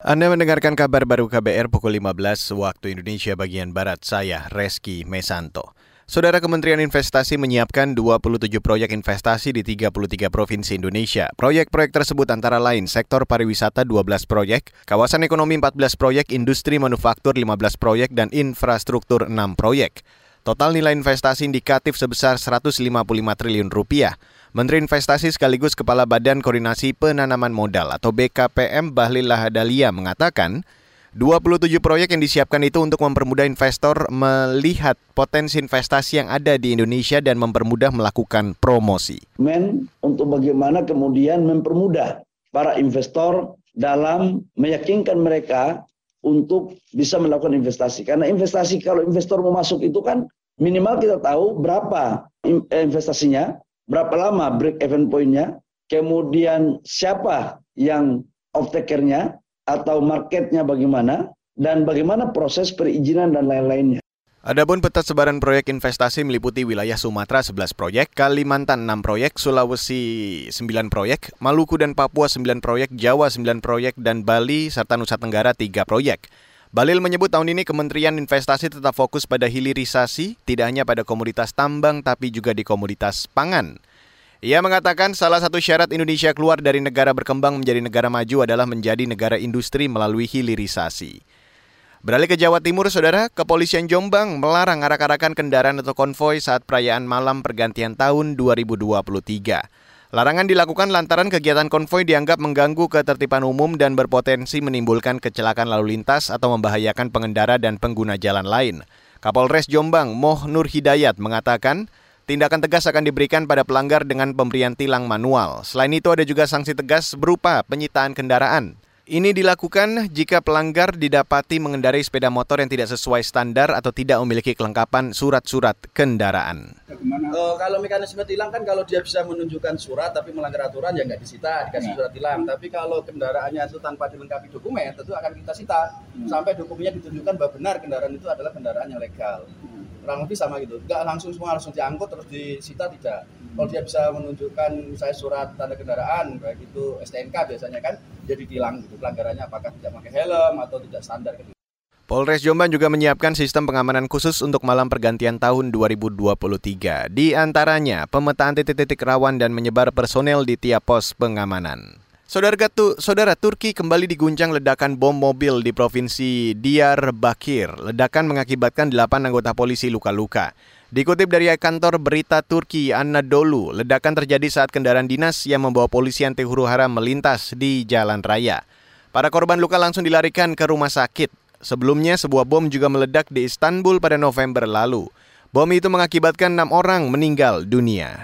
Anda mendengarkan kabar baru KBR pukul 15 waktu Indonesia bagian Barat. Saya Reski Mesanto. Saudara Kementerian Investasi menyiapkan 27 proyek investasi di 33 provinsi Indonesia. Proyek-proyek tersebut antara lain sektor pariwisata 12 proyek, kawasan ekonomi 14 proyek, industri manufaktur 15 proyek, dan infrastruktur 6 proyek. Total nilai investasi indikatif sebesar 155 triliun rupiah. Menteri Investasi sekaligus Kepala Badan Koordinasi Penanaman Modal atau BKPM Bahlil Lahadalia mengatakan, 27 proyek yang disiapkan itu untuk mempermudah investor melihat potensi investasi yang ada di Indonesia dan mempermudah melakukan promosi. Men untuk bagaimana kemudian mempermudah para investor dalam meyakinkan mereka untuk bisa melakukan investasi. Karena investasi kalau investor mau masuk itu kan minimal kita tahu berapa investasinya, berapa lama break even point-nya, kemudian siapa yang off takernya atau marketnya bagaimana, dan bagaimana proses perizinan dan lain-lainnya. Adapun peta sebaran proyek investasi meliputi wilayah Sumatera 11 proyek, Kalimantan 6 proyek, Sulawesi 9 proyek, Maluku dan Papua 9 proyek, Jawa 9 proyek, dan Bali serta Nusa Tenggara 3 proyek. Balil menyebut tahun ini Kementerian Investasi tetap fokus pada hilirisasi, tidak hanya pada komoditas tambang tapi juga di komoditas pangan. Ia mengatakan salah satu syarat Indonesia keluar dari negara berkembang menjadi negara maju adalah menjadi negara industri melalui hilirisasi. Beralih ke Jawa Timur, Saudara, Kepolisian Jombang melarang arak-arakan kendaraan atau konvoi saat perayaan malam pergantian tahun 2023. Larangan dilakukan lantaran kegiatan konvoi dianggap mengganggu ketertiban umum dan berpotensi menimbulkan kecelakaan lalu lintas atau membahayakan pengendara dan pengguna jalan lain. Kapolres Jombang, Moh Nur Hidayat, mengatakan tindakan tegas akan diberikan pada pelanggar dengan pemberian tilang manual. Selain itu ada juga sanksi tegas berupa penyitaan kendaraan. Ini dilakukan jika pelanggar didapati mengendarai sepeda motor yang tidak sesuai standar atau tidak memiliki kelengkapan surat-surat kendaraan. Uh, kalau mekanisme tilang kan kalau dia bisa menunjukkan surat tapi melanggar aturan ya nggak disita dikasih ya. surat tilang. Tapi kalau kendaraannya itu tanpa dilengkapi dokumen tentu akan kita sita hmm. sampai dokumennya ditunjukkan bahwa benar kendaraan itu adalah kendaraan yang legal. Hmm. Kurang lebih sama gitu. Nggak langsung semua langsung diangkut terus disita tidak kalau dia bisa menunjukkan misalnya surat tanda kendaraan baik itu STNK biasanya kan jadi tilang gitu pelanggarannya apakah tidak pakai helm atau tidak standar gitu. Polres Jombang juga menyiapkan sistem pengamanan khusus untuk malam pergantian tahun 2023. Di antaranya, pemetaan titik-titik rawan dan menyebar personel di tiap pos pengamanan. Saudara, tu, saudara Turki kembali diguncang ledakan bom mobil di provinsi Diyarbakir. Ledakan mengakibatkan 8 anggota polisi luka-luka. Dikutip dari kantor berita Turki Anadolu, ledakan terjadi saat kendaraan dinas yang membawa polisi anti huru hara melintas di jalan raya. Para korban luka langsung dilarikan ke rumah sakit. Sebelumnya, sebuah bom juga meledak di Istanbul pada November lalu. Bom itu mengakibatkan enam orang meninggal dunia.